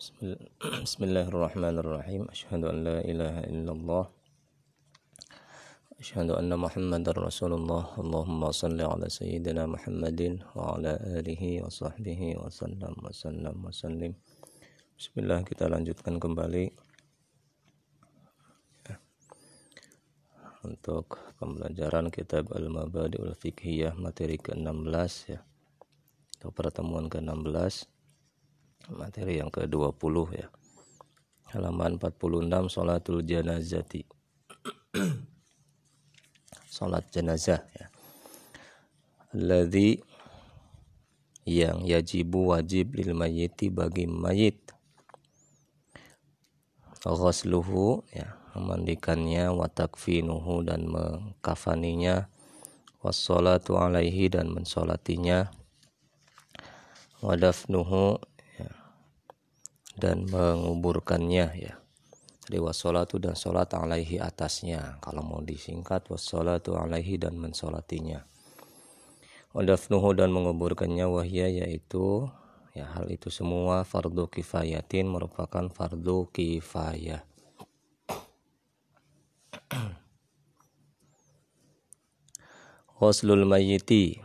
بسم الله الرحمن الرحيم أشهد أن لا إله إلا الله أشهد أن محمد رسول الله اللهم صل على سيدنا محمد وعلى آله وصحبه وسلم وسلم وسلم بسم الله kita lanjutkan kembali untuk pembelajaran kitab Al-Mabadi'ul Fiqhiyah materi ke-16 ya atau pertemuan ke-16 materi yang ke-20 ya. Halaman 46 salatul janazati. Salat jenazah ya. Alladzi yang yajibu wajib lil mayyiti bagi mayit. Ghasluhu ya memandikannya wa takfinuhu dan mengkafaninya. Wassalatu alaihi dan mensolatinya. Wadafnuhu dan menguburkannya ya jadi wassalatu dan solat alaihi atasnya kalau mau disingkat wassalatu alaihi dan mensolatinya wadafnuhu dan menguburkannya wahya yaitu ya hal itu semua fardu kifayatin merupakan fardu kifayah Ghuslul mayyiti.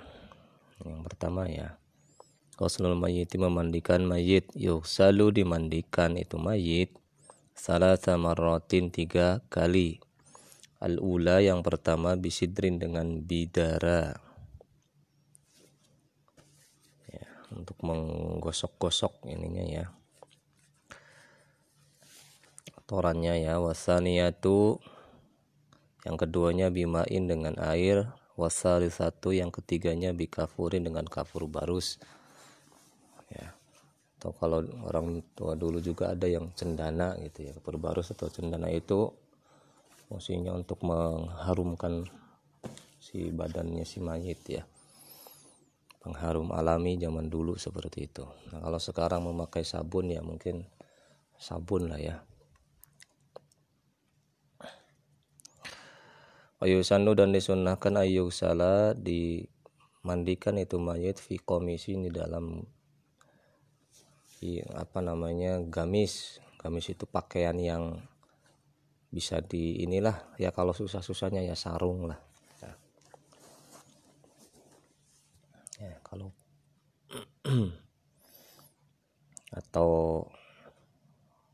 Yang pertama ya. Ghuslul mayyiti memandikan mayit. selalu dimandikan itu mayit. Salah sama rotin tiga kali. Al-ula yang pertama bisidrin dengan bidara. Ya, untuk menggosok-gosok ininya ya. Torannya ya. Wasaniyatu yang keduanya bimain dengan air wasali satu yang ketiganya bikafurin dengan kafur barus ya. Atau kalau orang tua dulu juga ada yang cendana gitu ya kafur barus atau cendana itu fungsinya untuk mengharumkan si badannya si mayit ya. Pengharum alami zaman dulu seperti itu. Nah kalau sekarang memakai sabun ya mungkin sabun lah ya. Ayusanu dan disunahkan ayu salah dimandikan itu mayat fi komisi di dalam apa namanya gamis. Gamis itu pakaian yang bisa di inilah ya kalau susah-susahnya ya sarung lah. Ya, ya kalau atau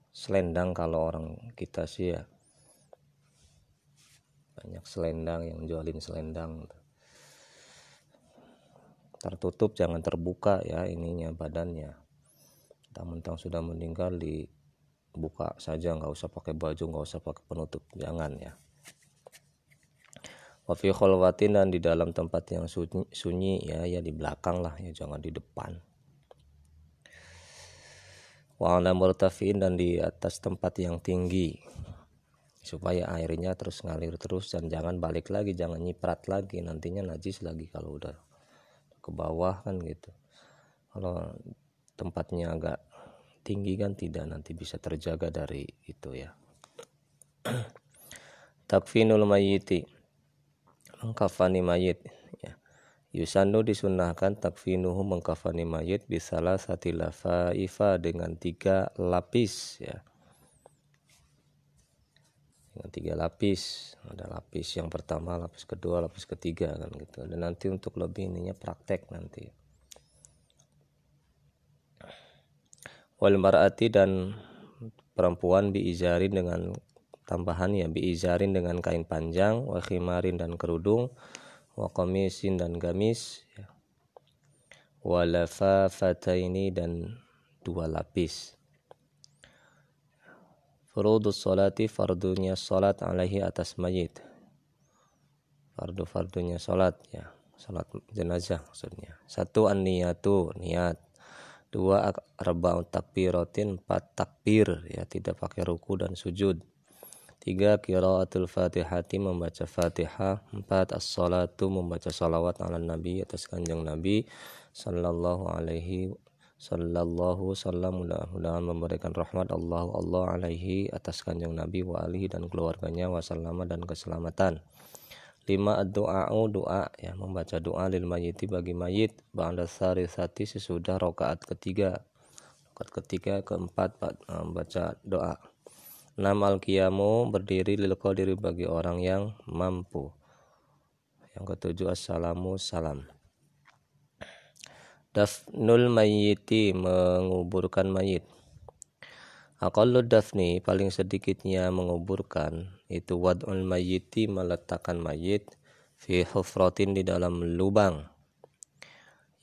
selendang kalau orang kita sih ya. Banyak selendang yang jualin selendang. Tertutup jangan terbuka ya ininya badannya mentang-mentang sudah meninggal dibuka saja nggak usah pakai baju nggak usah pakai penutup jangan ya. Wafi kholwatin dan di dalam tempat yang sunyi, sunyi ya ya di belakang lah ya jangan di depan. Wa ala dan di atas tempat yang tinggi supaya airnya terus ngalir terus dan jangan balik lagi jangan nyiprat lagi nantinya najis lagi kalau udah ke bawah kan gitu. Kalau tempatnya agak tinggi kan tidak nanti bisa terjaga dari itu ya. Takfinul mayiti mengkafani mayit ya. Yusanu disunahkan takfinuhu mengkafani mayit bisalah satilafa ifa dengan tiga lapis ya. Dengan tiga lapis ada lapis yang pertama lapis kedua lapis ketiga kan gitu. Dan nanti untuk lebih ininya praktek nanti wal mar'ati dan perempuan biizarin dengan tambahan ya biizarin dengan kain panjang wa khimarin dan kerudung wa komisin dan gamis ya. walafafataini dan dua lapis Furudus salati fardunya salat alaihi atas mayit. Fardu-fardunya salat ya. Salat jenazah maksudnya. Satu an-niyatu, niat. Dua arba'un takbiratin, empat takbir ya tidak pakai ruku dan sujud. Tiga kiraatul fatihati membaca fatihah. Empat as-salatu membaca salawat ala nabi atas kanjeng nabi sallallahu alaihi sallallahu sallam mudah-mudahan memberikan rahmat Allah Allah alaihi atas kanjeng Nabi wa alihi dan keluarganya wasallama dan keselamatan lima doa doa ya membaca doa lil mayiti bagi mayit. Ba'da sarisati sesudah rokaat ketiga. Ketiga keempat uh, baca doa. Enam al qiyamu berdiri lil diri bagi orang yang mampu. Yang ketujuh assalamu salam. Dafnul mayyiti menguburkan mayit Aqallu dafni paling sedikitnya menguburkan itu wad'ul mayyiti meletakkan mayit fi hufratin di dalam lubang.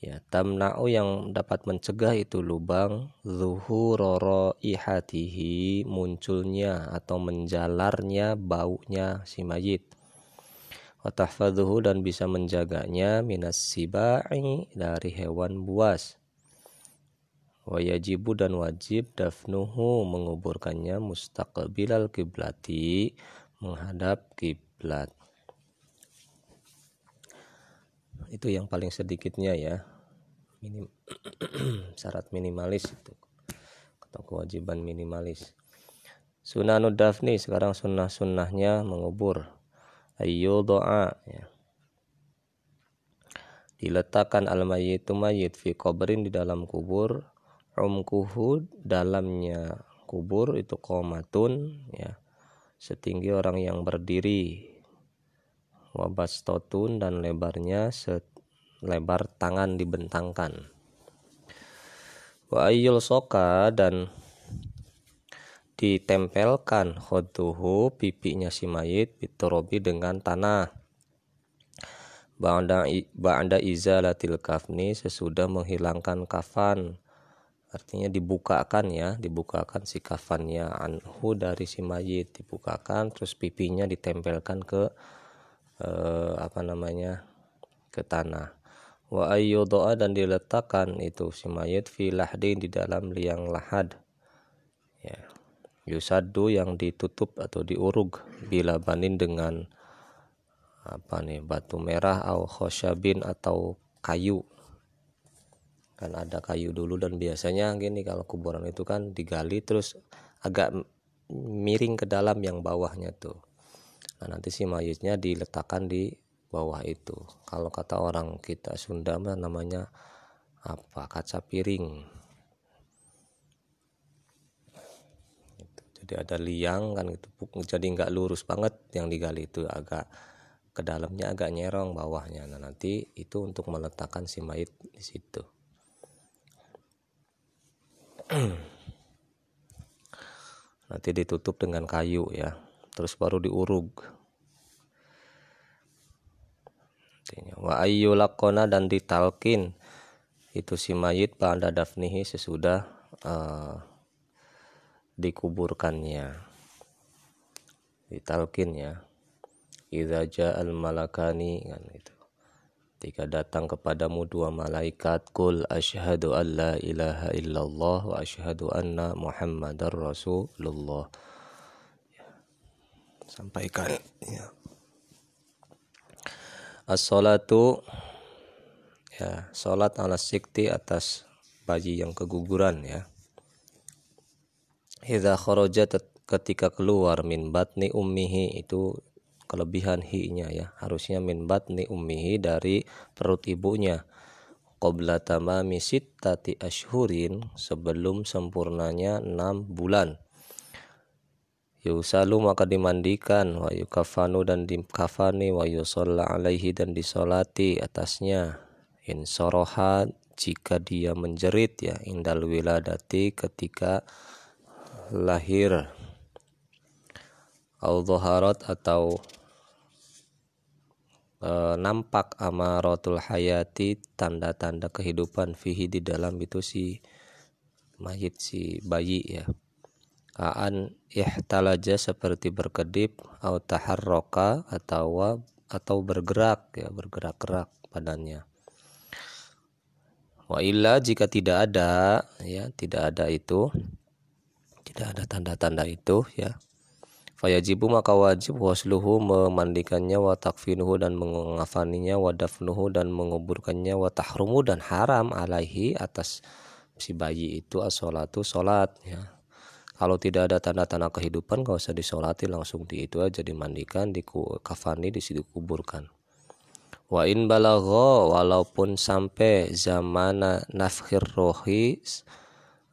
Ya tamna'u yang dapat mencegah itu lubang zuhuroro ihatihi munculnya atau menjalarnya baunya si mayit watahfadhuhu dan bisa menjaganya minas sibai dari hewan buas wayajibu dan wajib dafnuhu menguburkannya mustaqbilal kiblati menghadap kiblat itu yang paling sedikitnya ya. Minim syarat minimalis itu. Atau kewajiban minimalis. Sunanud dafni sekarang sunnah sunnahnya mengubur. Ayo doa ya. diletakkan al mayyitu mayyit fi qabrin di dalam kubur umkuhu dalamnya kubur itu komatun ya. Setinggi orang yang berdiri. Wabastotun dan lebarnya selebar tangan dibentangkan. Wa ayyul soka dan ditempelkan khoduhu pipinya si mayit bitorobi dengan tanah. Ba'da, ba'da izalatil kafni sesudah menghilangkan kafan artinya dibukakan ya dibukakan si kafannya anhu dari si mayit dibukakan terus pipinya ditempelkan ke eh, apa namanya ke tanah. Wa doa dan diletakkan itu si mayit fi lahdin di dalam liang lahad. Ya. Yusadu yang ditutup atau diurug bila banin dengan apa nih batu merah atau khosyabin atau kayu kan ada kayu dulu dan biasanya gini kalau kuburan itu kan digali terus agak miring ke dalam yang bawahnya tuh Nah, nanti si mayitnya diletakkan di bawah itu. Kalau kata orang kita Sunda namanya apa? Kaca piring. Gitu. Jadi ada liang kan gitu. Jadi nggak lurus banget yang digali itu agak ke dalamnya agak nyerong bawahnya. Nah, nanti itu untuk meletakkan si mayit di situ. Nanti ditutup dengan kayu ya terus baru diurug wa ayyulakona dan ditalkin. Itu si mayit pada dafnihi sesudah uh, dikuburkannya. Ditalkin ya. Idza ja'al malakani kan itu ketika datang kepadamu dua malaikat kul asyhadu an la ilaha illallah wa asyhadu anna muhammadar rasulullah sampaikan ya. As-salatu ya, salat ala sikti atas bayi yang keguguran ya. Idza kharaja ketika keluar min batni ummihi itu kelebihan hi-nya ya. Harusnya min batni ummihi dari perut ibunya. Qabla tamami sittati ashhurin sebelum sempurnanya 6 bulan. Yusalu maka dimandikan. Wa yukafanu dan dikafani. Wa yusalla alaihi dan disolati atasnya. In sorohat jika dia menjerit ya indal wiladati ketika lahir. Au atau e, nampak amaratul hayati tanda-tanda kehidupan fihi di dalam itu si mayit si bayi ya Kaan ihtalaja seperti berkedip atau taharroka atau atau bergerak ya bergerak-gerak badannya. Wa illa jika tidak ada ya tidak ada itu tidak ada tanda-tanda itu ya fayajibu maka wajib wasluhu memandikannya wa takfinuhu dan mengafaninya wa dafnuhu dan menguburkannya wa tahrumu dan haram alaihi atas si bayi itu as-salatu salat ya. Kalau tidak ada tanda-tanda kehidupan gak usah disolati langsung di itu aja dimandikan di kafani di situ kuburkan. Wa in balagho walaupun sampai zaman nafkhir rohi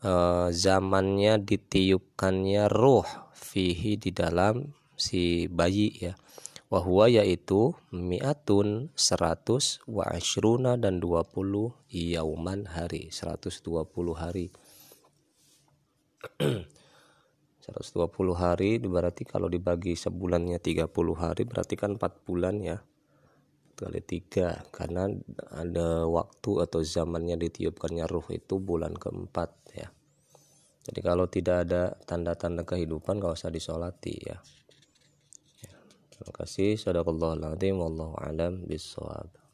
uh, zamannya ditiupkannya ruh fihi di dalam si bayi ya. Wahwa yaitu mi'atun seratus wa ashruna dan dua puluh yauman hari seratus dua puluh hari. seratus dua puluh hari berarti kalau dibagi sebulannya tiga puluh hari berarti kan empat bulan ya kali tiga karena ada waktu atau zamannya ditiupkannya ruh itu bulan keempat ya jadi kalau tidak ada tanda-tanda kehidupan gak usah disolati ya. ya. Terima kasih. Sadaqallahul adzim wallahu alam bisawab.